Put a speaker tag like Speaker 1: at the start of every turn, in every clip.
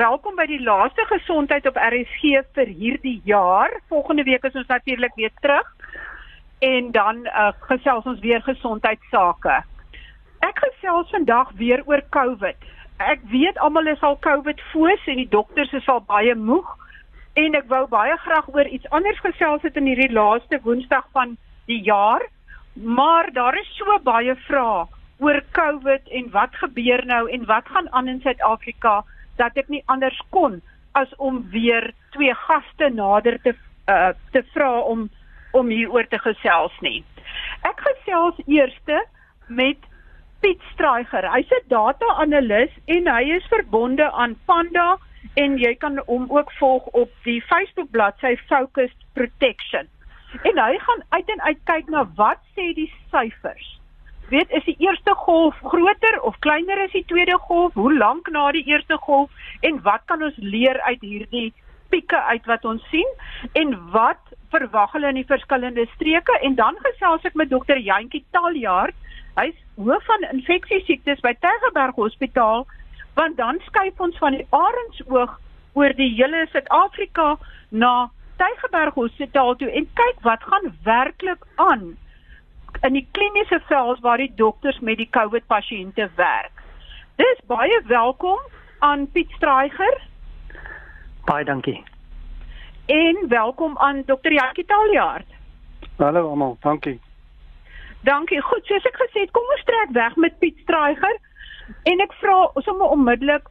Speaker 1: welkom by die laaste gesondheid op RSG vir hierdie jaar. Volgende week is ons natuurlik weer terug. En dan uh, gesels ons weer gesondheidsake. Ek gesels vandag weer oor COVID. Ek weet almal is al COVID foos en die dokters is al baie moeg en ek wou baie graag oor iets anders gesels het in hierdie laaste Woensdag van die jaar. Maar daar is so baie vrae oor COVID en wat gebeur nou en wat gaan aan in Suid-Afrika? Dat ek nie anders kon as om weer twee gaste nader te uh, te vra om om hieroor te gesels nie. Ek gesels eerste met Piet Straiger. Hy's 'n data-analis en hy is verbonde aan Panda en jy kan hom ook volg op die Facebook bladsy Focused Protection. En hy gaan uit en uit kyk na wat sê die syfers weet is die eerste golf groter of kleiner as die tweede golf? Hoe lank na die eerste golf en wat kan ons leer uit hierdie pieke uit wat ons sien en wat verwag hulle in die verskillende streke en dan gesels ek met dokter Jantjie Taljaard. Hy's hoof van infeksiesiektes by Tygerberg Hospitaal want dan skuif ons van die Arendsoog oor die hele Suid-Afrika na Tygerberg Hospitaal toe en kyk wat gaan werklik aan in die kliniese veld waar die dokters met die COVID pasiënte werk. Dis baie welkom aan Piet Straiger.
Speaker 2: Baie dankie.
Speaker 1: En welkom aan Dr. Jackie Taljaard.
Speaker 2: Hallo almal, dankie.
Speaker 1: Dankie. Goed, soos ek gesê het, kom ons trek weg met Piet Straiger en ek vra sommer onmiddellik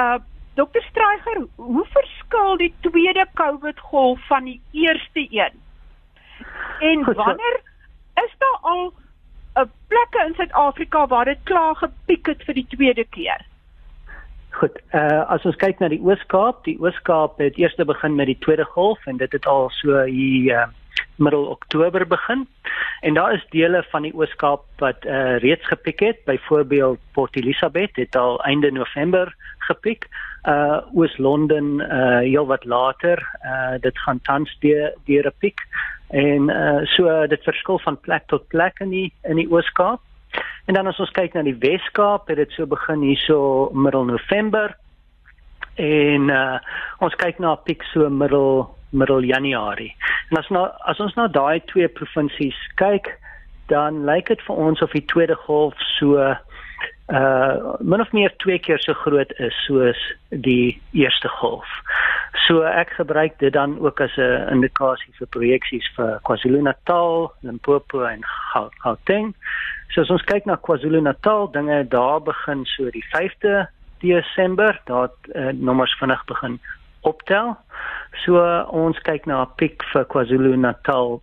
Speaker 1: uh Dr. Straiger, hoe verskil die tweede COVID golf van die eerste een? En wanneer so is daar al 'n uh, plekke in Suid-Afrika waar dit klaar gepiek het vir die tweede keer?
Speaker 2: Goed, uh as ons kyk na die Oos-Kaap, die Oos-Kaap het eers begin met die tweede golf en dit het al so hier uh, middel Oktober begin. En daar is dele van die Oos-Kaap wat uh reeds gepiek het. Byvoorbeeld Port Elizabeth het al einde November gepiek. Uh Oos-London uh heel wat later. Uh dit gaan tans deur deur 'n piek. En uh so dit verskil van plek tot plek in die in die Oos-Kaap. En dan as ons kyk na die Wes-Kaap, het dit so begin hierso middel November. En uh ons kyk na 'n piek so middel middel Januarie. En as nou as ons na daai twee provinsies kyk, dan lyk dit vir ons of die tweede golf so uh min of meer twee keer so groot is soos die eerste golf. So ek gebruik dit dan ook as 'n indikasie vir projeksies vir KwaZulu-Natal, Limpopo en Gauteng. So as ons kyk na KwaZulu-Natal, dinge daar begin so die 5de Desember, daar uh, nommers vinnig begin optel. So uh, ons kyk na 'n piek vir KwaZulu-Natal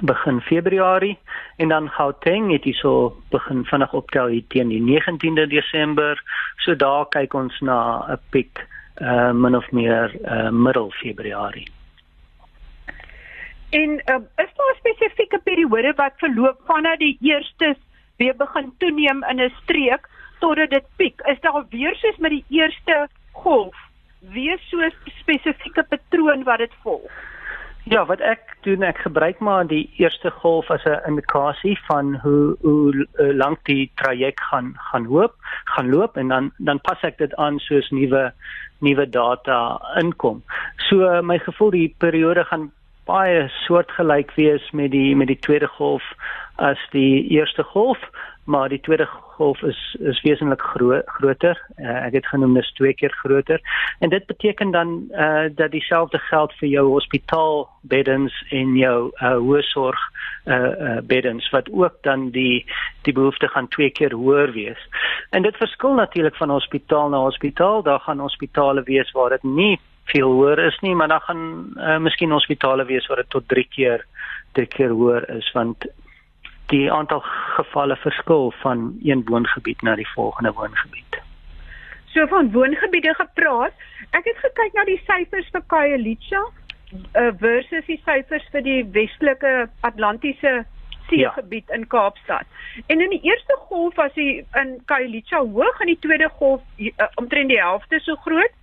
Speaker 2: begin Februarie en dan Gauteng het hierso begin vinnig optel hier teen die 19de Desember. So daar kyk ons na 'n piek uh min of meer uh middel Februarie.
Speaker 1: En uh, is daar 'n spesifieke periode wat verloop vanaf die eerste weer begin toeneem in 'n streek totdat dit piek? Is daar weer soos met die eerste golf weer so 'n spesifieke patroon wat dit volg?
Speaker 2: Ja, wat ek doen, ek gebruik maar die eerste golf as 'n indikasie van hoe hoe lank die traject gaan gaan loop, gaan loop en dan dan pas ek dit aan soos nuwe nuwe data inkom. So my gevoel die periode gaan baie soortgelyk wees met die met die tweede golf as die eerste golf, maar die tweede golf is is wesentlik gro groter. Uh, ek het genoem dis twee keer groter. En dit beteken dan eh uh, dat dieselfde geld vir jou hospitaalbeddens en jou uh, hoë sorg eh uh, uh, beddens wat ook dan die die behoefte gaan twee keer hoër wees. En dit verskil natuurlik van hospitaal na hospitaal. Daar gaan hospitale wees waar dit nie veel hoër is nie, maar dan gaan uh, miskien hospitale wees waar dit tot 3 keer 3 keer hoër is want die aantal gevalle verskil van een woongebied na die volgende woongebied.
Speaker 1: So van woongebiede gepraat, ek het gekyk na die syfers vir Khayelitsha uh, versus die syfers vir die westelike Atlantiese seegebied ja. in Kaapstad. En in die eerste golf was die in Khayelitsha hoog en die tweede golf uh, omtrent die helfte so groot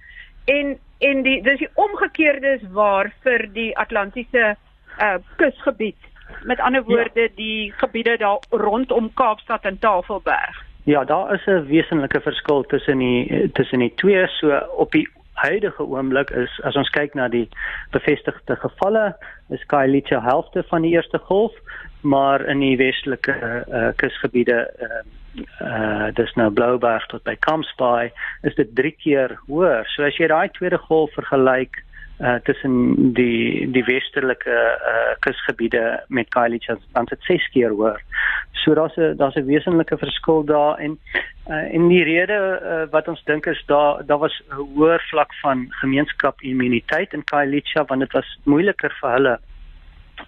Speaker 1: en en die dis die omgekeerde is waar vir die Atlantiese uh, kusgebied met ander ja. woorde ja. die gebiede daar rondom Kaapstad en Tafelberg.
Speaker 2: Ja, daar is 'n wesenlike verskil tussen die tussen die twee. So op die huidige oomblik is as ons kyk na die bevestigde gevalle, is Kaalicha helfte van die eerste golf, maar in die westelike uh, kusgebiede uh, uh dis nou Blouberg tot by Kampsbaai is dit 3 keer hoër. So as jy daai tweede golf vergelyk uh tussen die die westelike uh kusgebiede met Kaalicha dan dit 6 keer hoër. So daar's 'n daar's 'n wesenlike verskil daar en uh en die rede uh, wat ons dink is daar daar was 'n hoër vlak van gemeenskap immuniteit in Kaalicha want dit was moeiliker vir hulle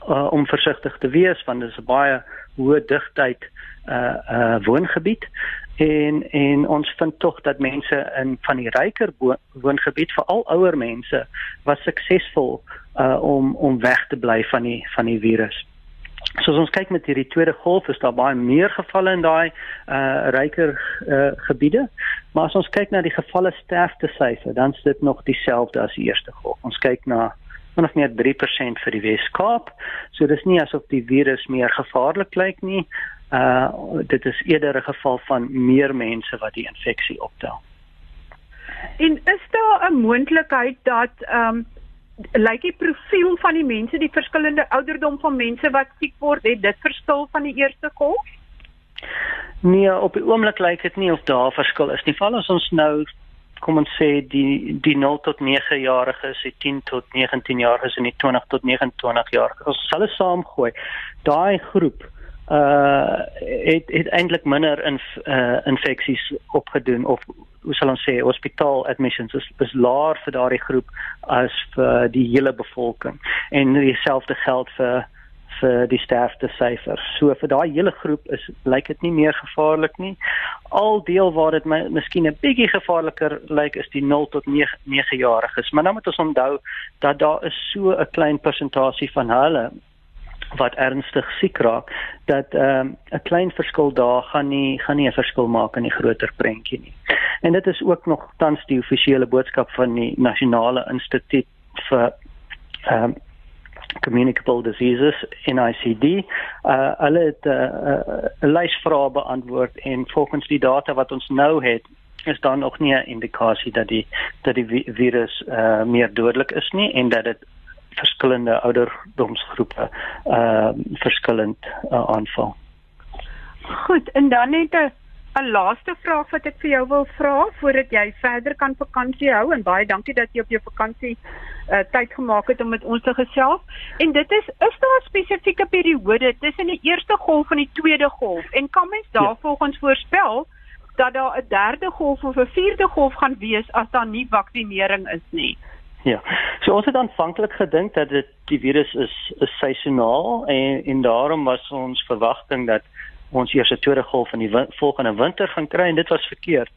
Speaker 2: uh, om versigtig te wees want dit is 'n baie hoë digtheid uh uh woongebied en en ons vind tog dat mense in van die ryker woongebied veral ouer mense was suksesvol uh om om weg te bly van die van die virus. So as ons kyk met hierdie tweede golf is daar baie meer gevalle in daai uh ryker uh gebiede. Maar as ons kyk na die gevalle sterfte syfer, dan is dit nog dieselfde as die eerste golf. Ons kyk na min of meer 3% vir die Wes-Kaap. So dis nie asof die virus meer gevaarlik lyk nie. Uh dit is eerder 'n geval van meer mense wat die infeksie optel.
Speaker 1: En is daar 'n moontlikheid dat ehm um, lyk die profiel van die mense, die verskillende ouderdom van mense wat siek word, het dit verskil van die eerste golf?
Speaker 2: Nee, op die oomblik lyk dit nie of daar verskil is nie. Val as ons nou kom ons sê die die 0 tot 9 jariges, die 10 tot 19 jariges en die 20 tot 29 jariges. Ons sal dit saamgooi. Daai groep uh het het eintlik minder in uh infeksies opgedoen of hoe sal ons sê hospitaal admissions is is laer vir daardie groep as vir die hele bevolking en dieselfde geld vir vir die sterfte syfer. So vir daai hele groep is lyk dit nie meer gevaarlik nie. Al deel waar dit my, miskien 'n bietjie gevaarliker lyk is die 0 tot 9 9 jariges. Maar nou moet ons onthou dat daar is so 'n klein persentasie van hulle wat ernstig siek raak dat 'n um, klein verskil daar gaan nie gaan nie 'n verskil maak in die groter prentjie nie. En dit is ook nog tans die offisiële boodskap van die nasionale instituut vir ehm um, communicable diseases NICD uh hulle het 'n uh, uh, lys vrae beantwoord en volgens die data wat ons nou het is daar nog nie 'n indikasie dat die dat die virus uh meer dodelik is nie en dat dit verskillende ouderdomsgroepe uh verskillend uh, aanval.
Speaker 1: Goed, en dan net 'n 'n laaste vraag wat ek vir jou wil vra voordat jy verder kan vakansie hou en baie dankie dat jy op jou vakansie uh, tyd gemaak het om met ons te gesels. En dit is is daar 'n spesifieke periode tussen die eerste golf en die tweede golf en kan mens daar ja. volgens voorspel dat daar 'n derde golf of 'n vierde golf gaan wees as daar nie vaksinering is nie?
Speaker 2: Ja. So ons het aanvanklik gedink dat dit die virus is is seisoonaal en en daarom was ons verwagting dat ons eers 'n tweede golf in die win volgende winter gaan kry en dit was verkeerd.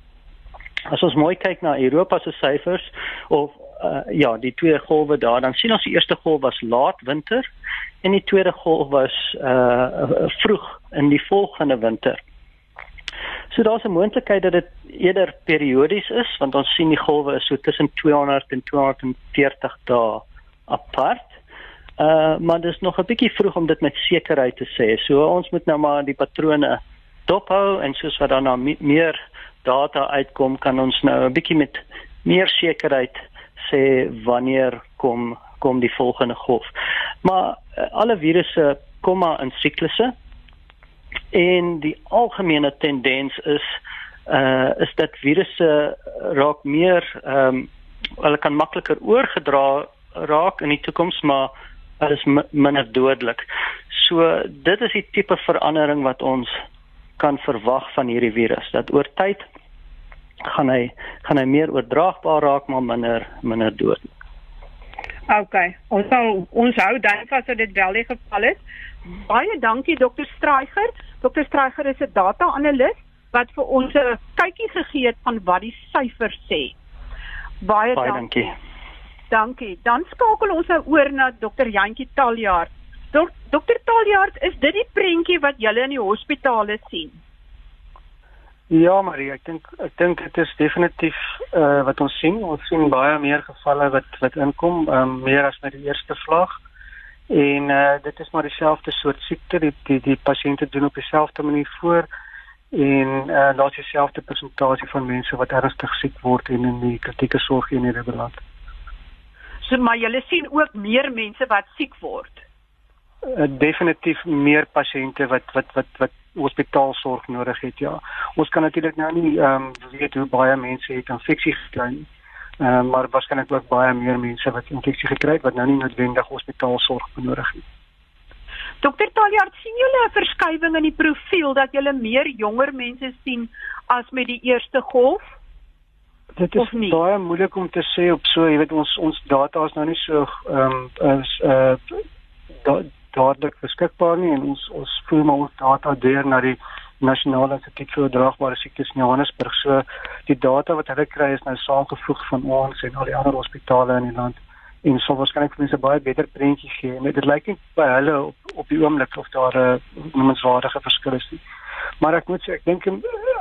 Speaker 2: As ons mooi kyk na Europa se syfers of uh, ja, die tweede golwe daar, dan sien ons die eerste golf was laat winter en die tweede golf was uh vroeg in die volgende winter. So daar's 'n moontlikheid dat dit eerder periodies is want ons sien die golwe is so tussen 200 en 240 dae apart. Uh maar dis nog 'n bietjie vroeg om dit met sekerheid te sê. So ons moet nou maar die patrone dophou en soos wat dan nou meer data uitkom kan ons nou 'n bietjie met meer sekerheid sê wanneer kom kom die volgende golf. Maar uh, alle virusse kom maar in siklusse. En die algemene tendens is uh is dat virusse raak meer ehm um, hulle kan makliker oorgedra raak in die toekoms maar hulle is minder dodelik. So dit is die tipe verandering wat ons kan verwag van hierdie virus dat oor tyd gaan hy gaan hy meer oordraagbaar raak maar minder minder dood.
Speaker 1: OK. Ons sal ons hou dan vas dat dit wel die geval is. Baie dankie dokter Streicher. Dokter Streicher is 'n data-analis wat vir ons 'n kykie gegee het van wat die syfers sê. Baie,
Speaker 2: Baie dankie. dankie.
Speaker 1: Dankie. Dan skakel ons nou oor na dokter Jantjie Taljaard. Dokter Taljaard, is dit die prentjie wat julle in die hospitale sien?
Speaker 3: Ja, Marie, ek dink ek dink dit is definitief uh wat ons sien. Ons sien baie meer gevalle wat wat inkom, um, meer as met die eerste vlak. En uh dit is maar dieselfde soort siekte. Die die die pasiënte doen op dieselfde manier voor. en uh, daar's dieselfde persentasie van mense wat ernstig siek word en in die kritieke sorgeenhede beland.
Speaker 1: So maar jy sien ook meer mense wat siek word.
Speaker 3: Uh, definitief meer pasiënte wat wat wat wat hospitaalsorg nodig het. Ja. Ons kan natuurlik nou nie ehm um, weet hoe baie mense het infeksie gekry nie. Ehm uh, maar waarskynlik ook baie meer mense wat infeksie gekry het wat nou nie noodwendig hospitaalsorg benodig het.
Speaker 1: Dokter Taljaard, sien julle 'n verskywing in die profiel dat julle meer jonger mense sien as met die eerste golf?
Speaker 3: Dit is baie moeilik om te sê op so, jy weet ons ons data is nou nie so ehm um, is uh dadelik beskikbaar nie en ons ons voer maar ons data deur na die nasionale instituut vir oordraagbare siektes in Johannesburg. So die data wat hulle kry is nou saamgevoeg van ons en al die ander hospitale in die land en sou waarskynlik vir mense baie beter prentjie gee. En dit lyk nie by hulle op op die oomblik of daar 'n noemenswaardige verskil is nie. Maar ek moet sê ek dink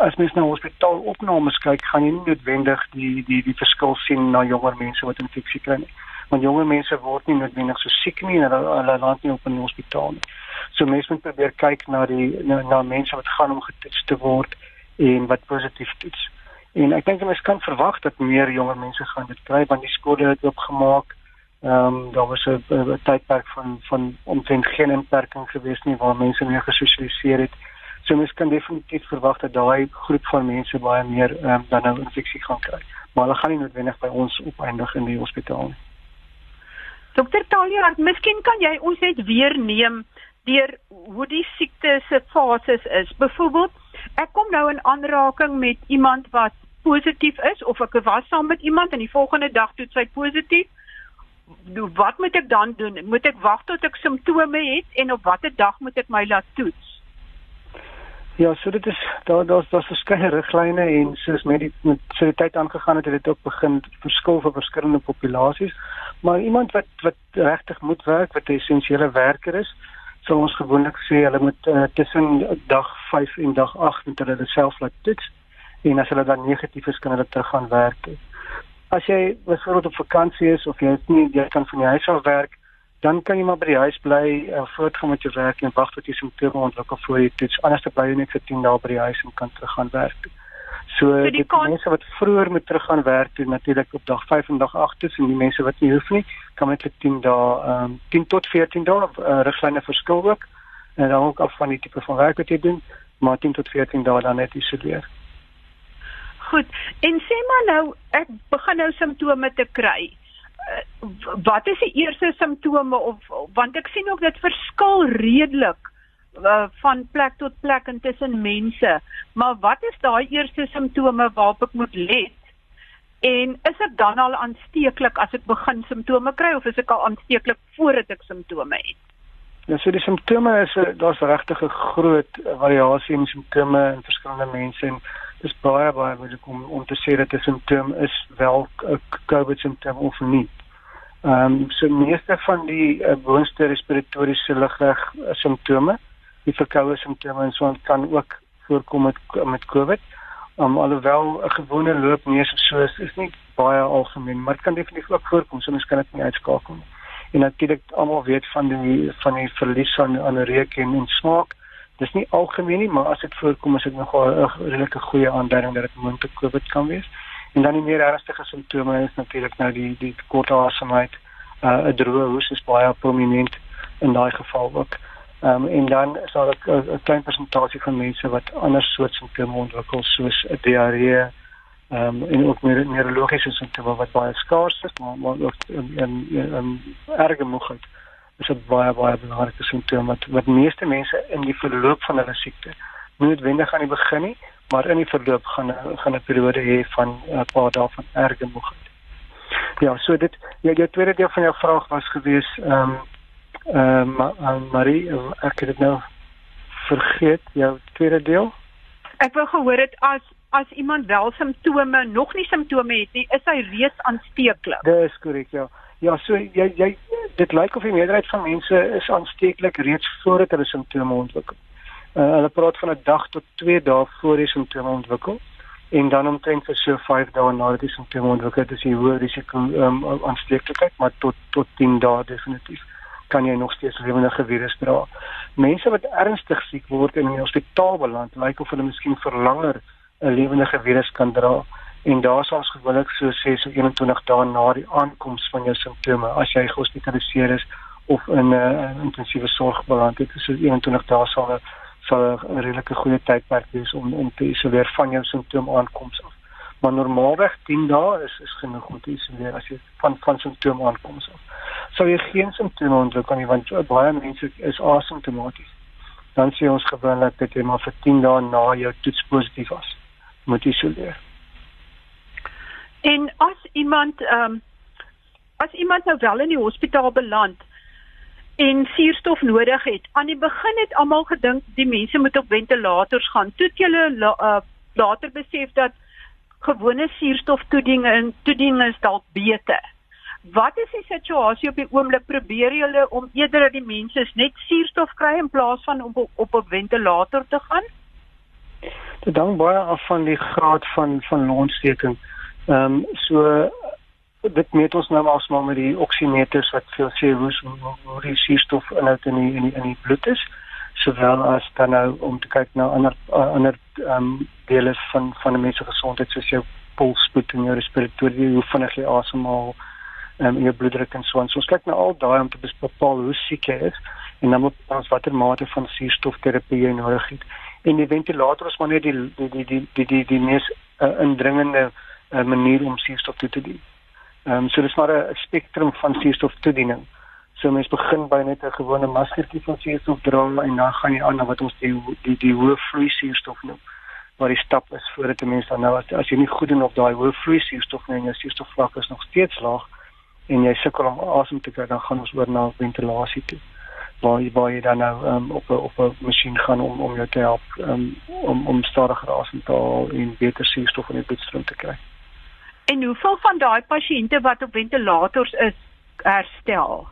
Speaker 3: as mens na hospitaalopnames kyk, gaan jy nie noodwendig die die die verskil sien na jonger mense wat infeksie kry nie. Want jonger mense word nie noodwendig so siek nie en hulle hulle land nie op 'n hospitaal nie. So mense moet probeer kyk na die na, na mense wat gaan om getoets te word en wat positief toets. En ek dink mense kan verwag dat meer jonger mense gaan dit kry want die skole het oopgemaak. Ehm um, daar was 'n tydperk van van omtrent geen inperking gewees nie waar mense meer gesosialiseer het. So mens kan definitief verwag dat daai groep van mense baie meer ehm um, dan nou infeksie gaan kry. Maar hulle gaan nie noodwendig by ons opeindig in die hospitaal nie.
Speaker 1: Dokter Talia, miskien kan jy ons net weer neem deur hoe die siekte se fases is. Byvoorbeeld, ek kom nou in aanraking met iemand wat positief is of ek was saam met iemand en die volgende dag toets hy positief wat moet ek dan doen? Moet ek wag tot ek simptome het en op watter dag moet ek my laat toets?
Speaker 3: Ja, so dit is daar daar's daar's verskeie riglyne en soos met die met so die tyd aangegaan het, het dit ook begin verskil vir verskillende populasies. Maar iemand wat wat regtig moet werk, wat 'n essensiële werker is, sal ons gewoonlik sê hulle moet uh, tussen dag 5 en dag 8 moet hulle dit self laat toets en as hulle dan negatief is, kan hulle terug gaan werk as jy byvoorbeeld op vakansie is of jy nie jy kan van die huis af werk, dan kan jy maar by die huis bly en uh, voortgaan met jou werk en wag tot jy simptome ontwikkel voor jy toets. Anders dan bly jy net vir 10 dae by die huis en kan terug gaan werk. So, so die kan... mense wat vroeër moet terug gaan werk toe natuurlik op dag 5 en dag 8 is en die mense wat nie hoef nie, kan met 10 dae ehm um, 10 tot 14 dae uh, riglyne verskil ook en dan ook af van die tipe van werk wat jy doen, maar 10 tot 14 dae dan net isoleer.
Speaker 1: Goed. En sê maar nou ek begin nou simptome te kry. Uh, wat is die eerste simptome of want ek sien ook dit verskil redelik uh, van plek tot plek en tussen mense. Maar wat is daai eerste simptome waarop ek moet let? En is dit dan al aansteeklik as ek begin simptome kry of is ek al aansteeklik voordat ek simptome het?
Speaker 3: Ja, so die simptome is daar's regtig 'n groot variasie in simptome in verskillende mense en dis baie baie moeilik om om te sê dat 'n simptoom is wel 'n COVID simptoom of nie. Ehm um, so meeste van die uh, boonste respiratoriese lugweg uh, simptome, die verkoue simptome en so on kan ook voorkom met met COVID. Um, alhoewel 'n gewone loopneus of so is, is nie baie algemeen, maar dit kan definitief ook voorkom, so mens kan dit nie uitskakel nie. En natuurlik almal weet van die van die verlies aan aan reuk en, en smaak dis nie algemeen nie, maar as dit voorkom is dit nogal 'n redelike goeie aanduiding dat dit moontlik COVID kan wees. En dan die meer ernstige simptome is natuurlik nou die die kort asemhaling, uh, 'n droë hoes is baie prominent in daai geval ook. Ehm um, en dan is daar 'n klein persentasie van mense wat ander soort simptome ontwikkel soos 'n diarree ehm um, en ook meer neurologiese simptome wat baie skaars is, maar maar ook 'n 'n erge moegheid is 'n baie baie belangrike simptoom wat wat meeste mense in die verloop van hulle siekte noodwendig aan die begin nie, maar in die verloop gaan gaan 'n periode hê van 'n paar dae van erge moegheid. Ja, so dit ja, die tweede deel van jou vraag was gewees ehm um, ehm um, Marie, ek het dit nou vergeet, jou tweede deel.
Speaker 1: Ek wou gehoor het as as iemand wel simptome, nog nie simptome het nie, is hy reeds aansteeklik.
Speaker 3: Dis korrek, ja. Ja, so jy jy dit lyk of die meerderheid van mense is aansteeklik reeds voordat hulle simptome ontwikkel. Uh, hulle praat van 'n dag tot 2 dae voor die simptome ontwikkel en dan omtrent vir so 5 dae nadat die simptome ontwikkel het, is jy hoër risiko um, aansteeklikheid, maar tot tot 10 dae definitief kan jy nog steeds lewendige virus dra. Mense wat ernstig siek word en in die hospitaal beland, lyk of hulle miskien vir langer 'n lewendige virus kan dra en daar sal ons gewoonlik so sê so 21 dae na die aankoms van jou simptome as jy gehospitaliseer is of in 'n uh, intensiewe sorg beland het, so 21 dae sal sal 'n redelike goeie tydperk wees om om te isoleer van jou simptome aankoms af. Maar normaalweg 10 dae is is genoeg om te isoleer as jy van van simptome aankoms af. Sou jy geen simptome ontwikkel nie want baie mense is asymptomaties. Dan sê ons gewoonlik dat jy maar vir 10 dae na jou toets positief was moet isoleer.
Speaker 1: En as iemand ehm um, as iemand nou wel in die hospitaal beland en suurstof nodig het. Aan die begin het almal gedink die mense moet op ventilators gaan. Toe het hulle la, uh, later besef dat gewone suurstoftoediening en toediening is dalk beter. Wat is die situasie op die oomblik? Probeer julle om eerder dat die mense net suurstof kry in plaas van om op, op 'n ventilator te gaan?
Speaker 3: Dit hang baie af van die graad van van longsteking. Ehm um, so dit meet ons nou alsmaar met die oksimeters wat veel sê hoe hoe die suurstof inhoud in die in die in die bloed is sowel as dan nou om te kyk na ander uh, ander ehm um, dele van van 'n mens se gesondheid soos jou polsspoed en jou respiratoriese hoe vinnig jy asemhaal ehm um, jou bloeddruk en so aan. So ons kyk na al daai om te bepaal hoe siek jy is en dan moet ons watter mate van suurstofterapie jy nodig het. En die ventilator is maar net die die die die die die, die mees uh, indringende uh, manier om suurstof toe te dien. Ehm um, so dis maar 'n spektrum van suurstoftoediening. So mens begin by net 'n gewone maskertjie van suurstof dra en dan gaan jy aan na wat ons die die die hoë vloei suurstof noem. Waar die stap is voordat 'n mens dan nou as, as jy nie goed doen op daai hoë vloei suurstof nie en jou suurstofvlak is nog steeds laag en jy sukkel om asem te kry, dan gaan ons oor na ventilasie toe. Waar jy jy dan nou um, op 'n op 'n masjien gaan om om jou te help um, om om stadiger asem te haal en beter suurstof in die bloedstroom te kry.
Speaker 1: En hoeveel van daai pasiënte wat op ventilators is herstel?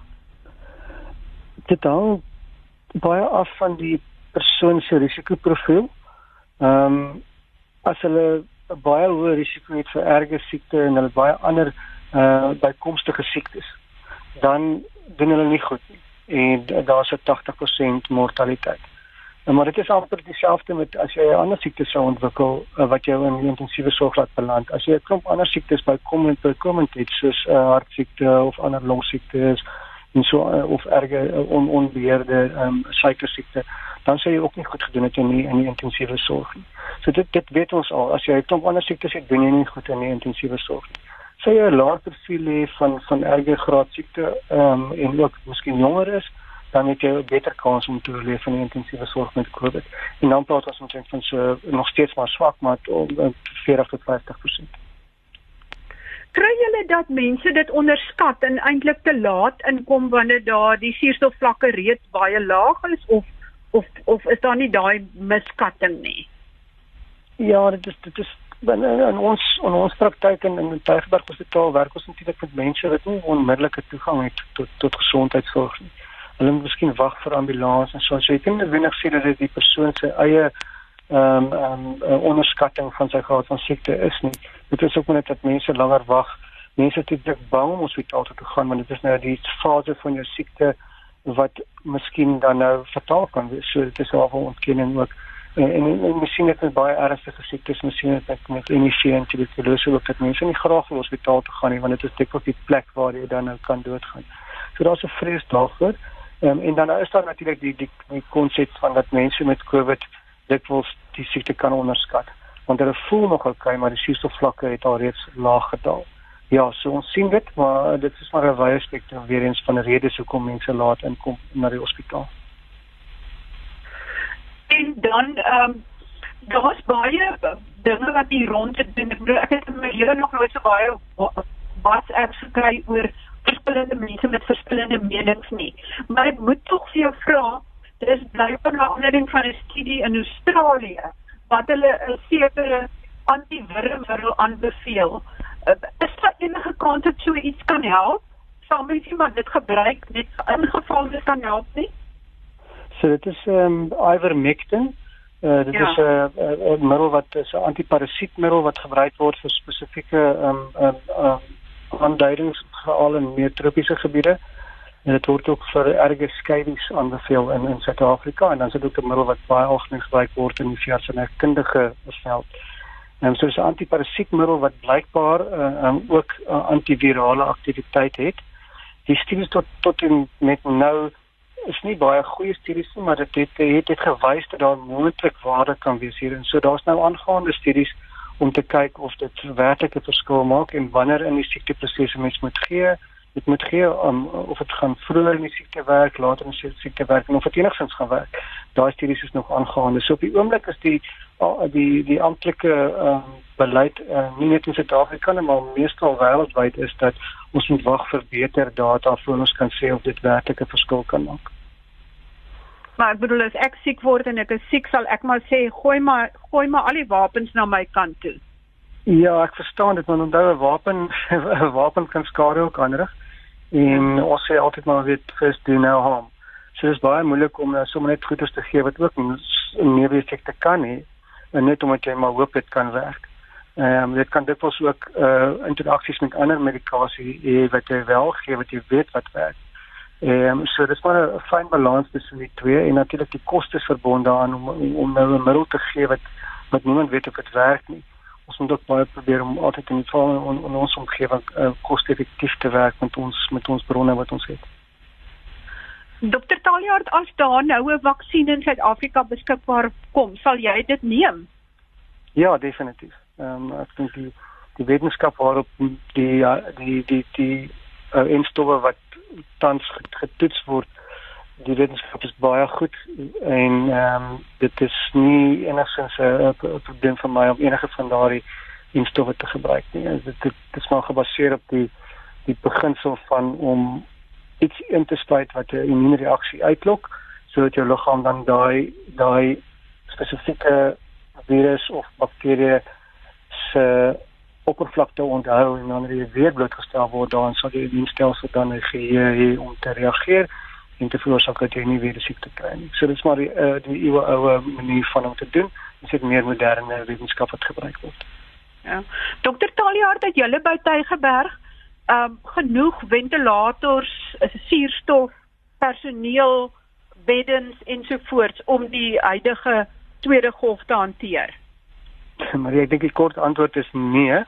Speaker 3: Dit hang baie af van die persoon se risikoprofiel. Ehm um, as hulle 'n baie hoë risiko het vir erge siekte en hulle baie ander uh bykomstige siektes, dan doen hulle nie goed nie. En daar's 'n 80% mortaliteit. Maar dit is amper dieselfde met as jy 'n ander siekte sou ontwikkel uh, wat jou in intensiewe sorg laat beland. As jy 'n klomp ander siektes bykomend bykomend het soos 'n uh, hartsiekte of ander longsiektes en so uh, of erge on, onbeheerde um, suikersiekte, dan sou jy ook nie goed gedoen het in die, in die intensiewe sorg nie. So dit dit weet ons al. As jy 'n klomp ander siektes het, doen jy nie goed in die intensiewe sorg nie. Sou jy 'n laer profiel hê van van erge graad siekte ehm um, en ook miskien jonger is, dan het jy 'n beter kans om te oorleef in die intensiewe sorg met COVID. En dan praat ons omtrent van so nog steeds maar swak maar om 40 tot 50%.
Speaker 1: Kry julle dat mense dit onderskat en eintlik te laat inkom wanneer daar die suurstofvlakke reeds baie laag is of of of is daar nie daai miskatting nie?
Speaker 3: Ja, dit is dit is in, in ons in ons praktyk in in Tygerberg Hospitaal werk ons natuurlik met mense wat nie onmiddellike toegang het tot tot gesondheidsorg nie hulle moet miskien wag vir ambulans en so. So jy kan net wenig sê dat dit die persoon se eie ehm um, um, onderskatting van sy graad van siekte is nie. Dit is ook net dat mense langer wag. Mense het dit bang om hospitaal toe te gaan want dit is nou die fase van jou siekte wat miskien dan nou fataal kan wees. So dit is al 'n ontkenning ook en en, en miskien het dit baie ernstige siektes, miskien het dit met HIV en tuberkulose ook dat mense nie graag wil hospitaal toe gaan nie want dit is dikwels die plek waar jy dan nou kan doodgaan. So daar's 'n vrees daarvoor. Um, en dan is daar natuurlik die die die konsep van dat mense met COVID dikwels die siekte kan onderskat. Want hulle voel nog okay, maar die suurstofvlakke het al reeds laag gedaal. Ja, so ons sien dit, maar dit is maar 'n wye spektrum weer eens van redes hoekom mense laat inkom na die hospitaal.
Speaker 1: En dan ehm um, daar's baie dinge wat hier rond te doen. Ek het my hele nog nooit so baie WhatsApp gekry oor verskillende mense met verskillende menings nie. Maar ek moet tog vir jou vra, daar is blykbaar 'n aanleiding van 'n studie in Australië wat hulle 'n sekere antiwurmmiddel aanbeveel. Uh, is daar enige kans dat so iets kan help? Sal mens iemand dit gebruik net in geval dit kan help nie?
Speaker 3: So dit is ehm um, ivermectin. Uh, dit ja. is 'n uh, 'n middel wat is 'n antiparasietmiddel wat gebruik word vir spesifieke ehm um, ehm um, um, aanduidings veral in meer tropiese gebiede. En dit word ook vir erge skeidings aanbeveel in in Suid-Afrika en dan is dit ook 'n middel wat baie algemeen gebruik word in die veld. En um, so 'n antiparasietmiddel wat blykbaar uh, um, ook uh, antivirale aktiwiteit het. Die studies tot tot in met nou is nie baie goeie studies nie, maar dit het het, het gewys dat daar moontlik waarde kan wees hier. En so daar's nou aangaande studies om te kyk of dit werklik 'n verskil maak en wanneer in die siekteproses mens moet gee, dit moet gee om of dit gaan vroeër in die siekte werk, later in die siekte werk en of dit enigstens gaan werk. Daai studies is nog aangaande. So op die oomblik is die die die amptelike um, beleid uh, nie net in Suid-Afrika nie, maar meestal wêreldwyd is dat ons moet wag vir beter data voor ons kan sê of dit werklik 'n verskil kan maak.
Speaker 1: Maar ek bedoel as ek siek word en ek is siek, sal ek maar sê gooi maar gooi maar al die wapens na my kant toe.
Speaker 3: Ja, ek verstaan dit, maar onthou 'n wapen 'n wapen kan skade ook aanrig. En ons sê altyd maar weet first do no harm. So dit is baie moeilik om nou sommer net goeders te gee wat ook 'n neeweffekte kan hê, en net omdat jy maar hoop dit kan werk. Ehm um, dit kan dikwels ook uh interaksies met ander medikasie hê wat jy wel gee wat jy weet wat werk. Ehm um, so dis maar 'n fyn balans tussen die twee en natuurlik die kostes verbonde aan om om nou 'n middel te gee wat wat niemand weet of dit werk nie. Ons moet ook baie probeer om altyd in die geval in, in ons omgewing uh, koste-effektief te werk met ons met ons bronne wat ons het.
Speaker 1: Dokter Taljaard, as daar nou 'n vaksin in Suid-Afrika beskikbaar kom, sal jy dit neem?
Speaker 3: Ja, definitief. Ehm um, ek dink die die wetenskap waarop die die die die, die uh, instowwe wat tans getoets word die wetenskap is baie goed en ehm um, dit is nie enigsins 'n probleem vir my om enige van daardie instowwe te gebruik nie. Dit dit, dit is maar gebaseer op die die beginsel van om iets in te spuit wat 'n immuunreaksie uitlok sodat jou liggaam dan daai daai spesifieke virus of bakterie se oppervlakte onthou en wanneer jy weer blootgestel word dan sal die immuunstelsel dan geheue hê om te reageer en te veroorsaak dat jy nie weer die siekte kry nie. So dit is maar die uh, die ewe oue manier van om te doen. Dit is meer moderne wetenskap wat gebruik word.
Speaker 1: Ja. Dokter Taliaard het julle by Tygerberg um genoeg ventilators, suurstof, personeel, beddens ensovoorts om die huidige tweede golf te hanteer.
Speaker 3: maar ek dink die kort antwoord is nee.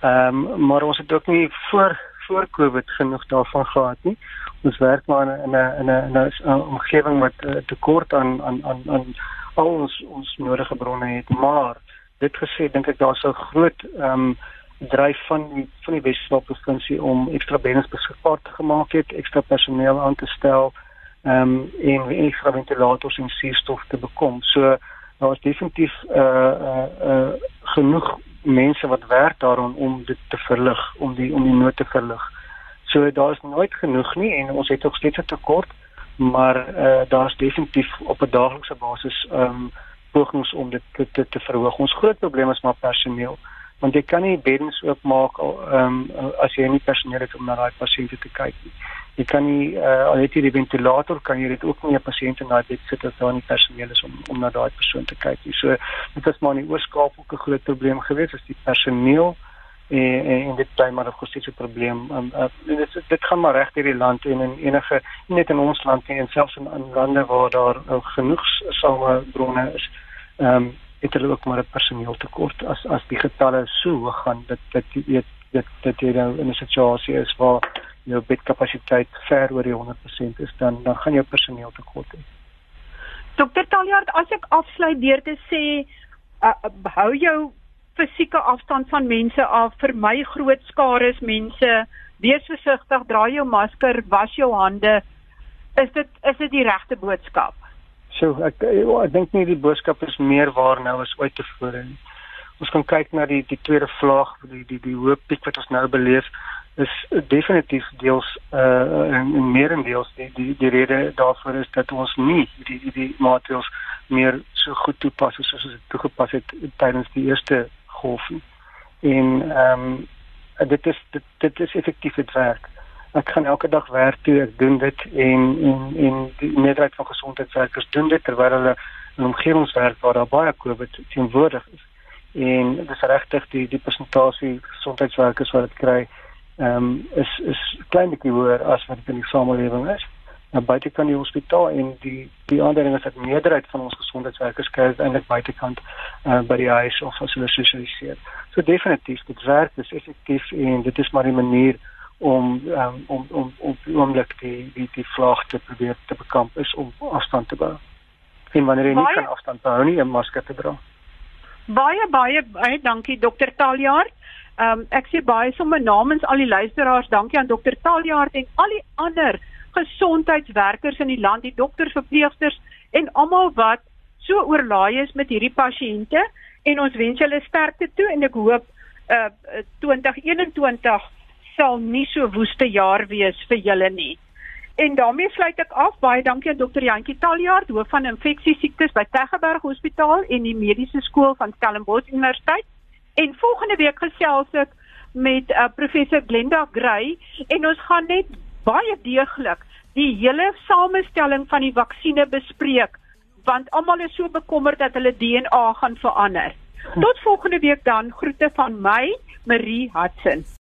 Speaker 3: Ehm um, maar ons het ook nie voor voor Covid genoeg daarvan gehad nie. Ons werk maar in 'n in 'n 'n omgewing wat uh, tekort aan aan aan aan al ons ons nodige bronne het, maar dit gesê dink ek daar's 'n groot ehm um, dryf van die van die Weskaap provinsie om ekstra beddens beskikbaar te gemaak het, ekstra personeel aan te stel ehm um, en ekstra ventilators en suurstof te bekom. So daar is definitief uh uh, uh genoeg mense wat werk daaraan om dit te verlig, om die om die nood te verlig. So daar is nooit genoeg nie en ons het ook steeds 'n tekort, maar uh daar's definitief op 'n daaglikse basis um pogings om dit te te, te verhoog. Ons groot probleem is maar personeel want jy kan nie beddens oopmaak um as jy nie personeel het om na daai pasiënte te kyk nie jy kan nie uh, al het jy die ventilator kan jy dit ook nie 'n pasiënt in daai bed sit as daar nie personeel is om om na daai persoon te kyk nie. So dit is maar in die oorskaap ook 'n groot probleem gewees as die personeel en en dit bly maar 'n groot probleem. Um, uh, dit dit gaan maar reg deur die land en in enige net in ons land en selfs in ander lande waar daar uh, genoeg samebronne is. Ehm um, het hulle ook maar 'n personeel tekort as as die getalle so hoog gaan dat dat jy weet dit dit jy nou in 'n situasie is waar jou bedkapasiteit ver oor die 100% is dan dan gaan jou personeel tekort hê.
Speaker 1: Dokter Taljaard, as ek afsluit deur te sê uh, hou jou fisieke afstand van mense af, vermy groot skares mense, wees versigtig, dra jou masker, was jou hande. Is dit is dit die regte boodskap?
Speaker 3: So ek ek dink nie die boodskap is meer waar nou as ooit tevore nie. Ons kan kyk na die die tweede vlaag, die die die hoë piek wat ons nou beleef is definitief deels uh en, en meerendeels die die die rede daarvoor is dat ons nie die die, die maatreëls meer so goed toepas soos ons dit toegepas het tydens die eerste golf. En ehm um, dit is dit, dit is effektief dit werk. Ek gaan elke dag werk toe ek doen dit en en en die meerderheid van gesondheidswerkers doen dit terwyl hulle in omgewingswerk waar daar baie COVID teenwoordig is. En dit is regtig die die persentasie gesondheidswerkers wat dit kry ehm um, is is klein bietjie hoër as wat dit in die samelewing is. Nou buitekant die hospitaal en die die aandering is dat meerderheid van ons gesondheidswerkers kyk eintlik buitekant uh, by die huis of as hulle sosialiseer. So definitief dit werk, dit is effektief en dit is maar 'n manier om um, om om om oomblik die die die vlaag te probeer te bekamp is om afstand te bou. En wanneer jy nie kan afstand hou nie, 'n masker te dra.
Speaker 1: Baie baie baie dankie dokter Taljaard. Ehm um, ek sê baie sommer namens al die luisteraars, dankie aan dokter Taljaard en al die ander gesondheidswerkers in die land, die dokters, verpleegsters en almal wat so oorlaai is met hierdie pasiënte en ons wens julle sterkte toe en ek hoop uh 2021 sal nie so woeste jaar wees vir julle nie. En daarmee sluit ek af. Baie dankie aan dokter Jantjie Taljaard, hoof van infeksie siektes by Teggeberg Hospitaal en die Mediese Skool van Stellenbosch Universiteit. En volgende week gesels ek met uh, professor Glenda Gray en ons gaan net baie deeglik die hele samestelling van die vaksinne bespreek want almal is so bekommerd dat hulle DNA gaan verander. Tot volgende week dan. Groete van my, Marie Hudson.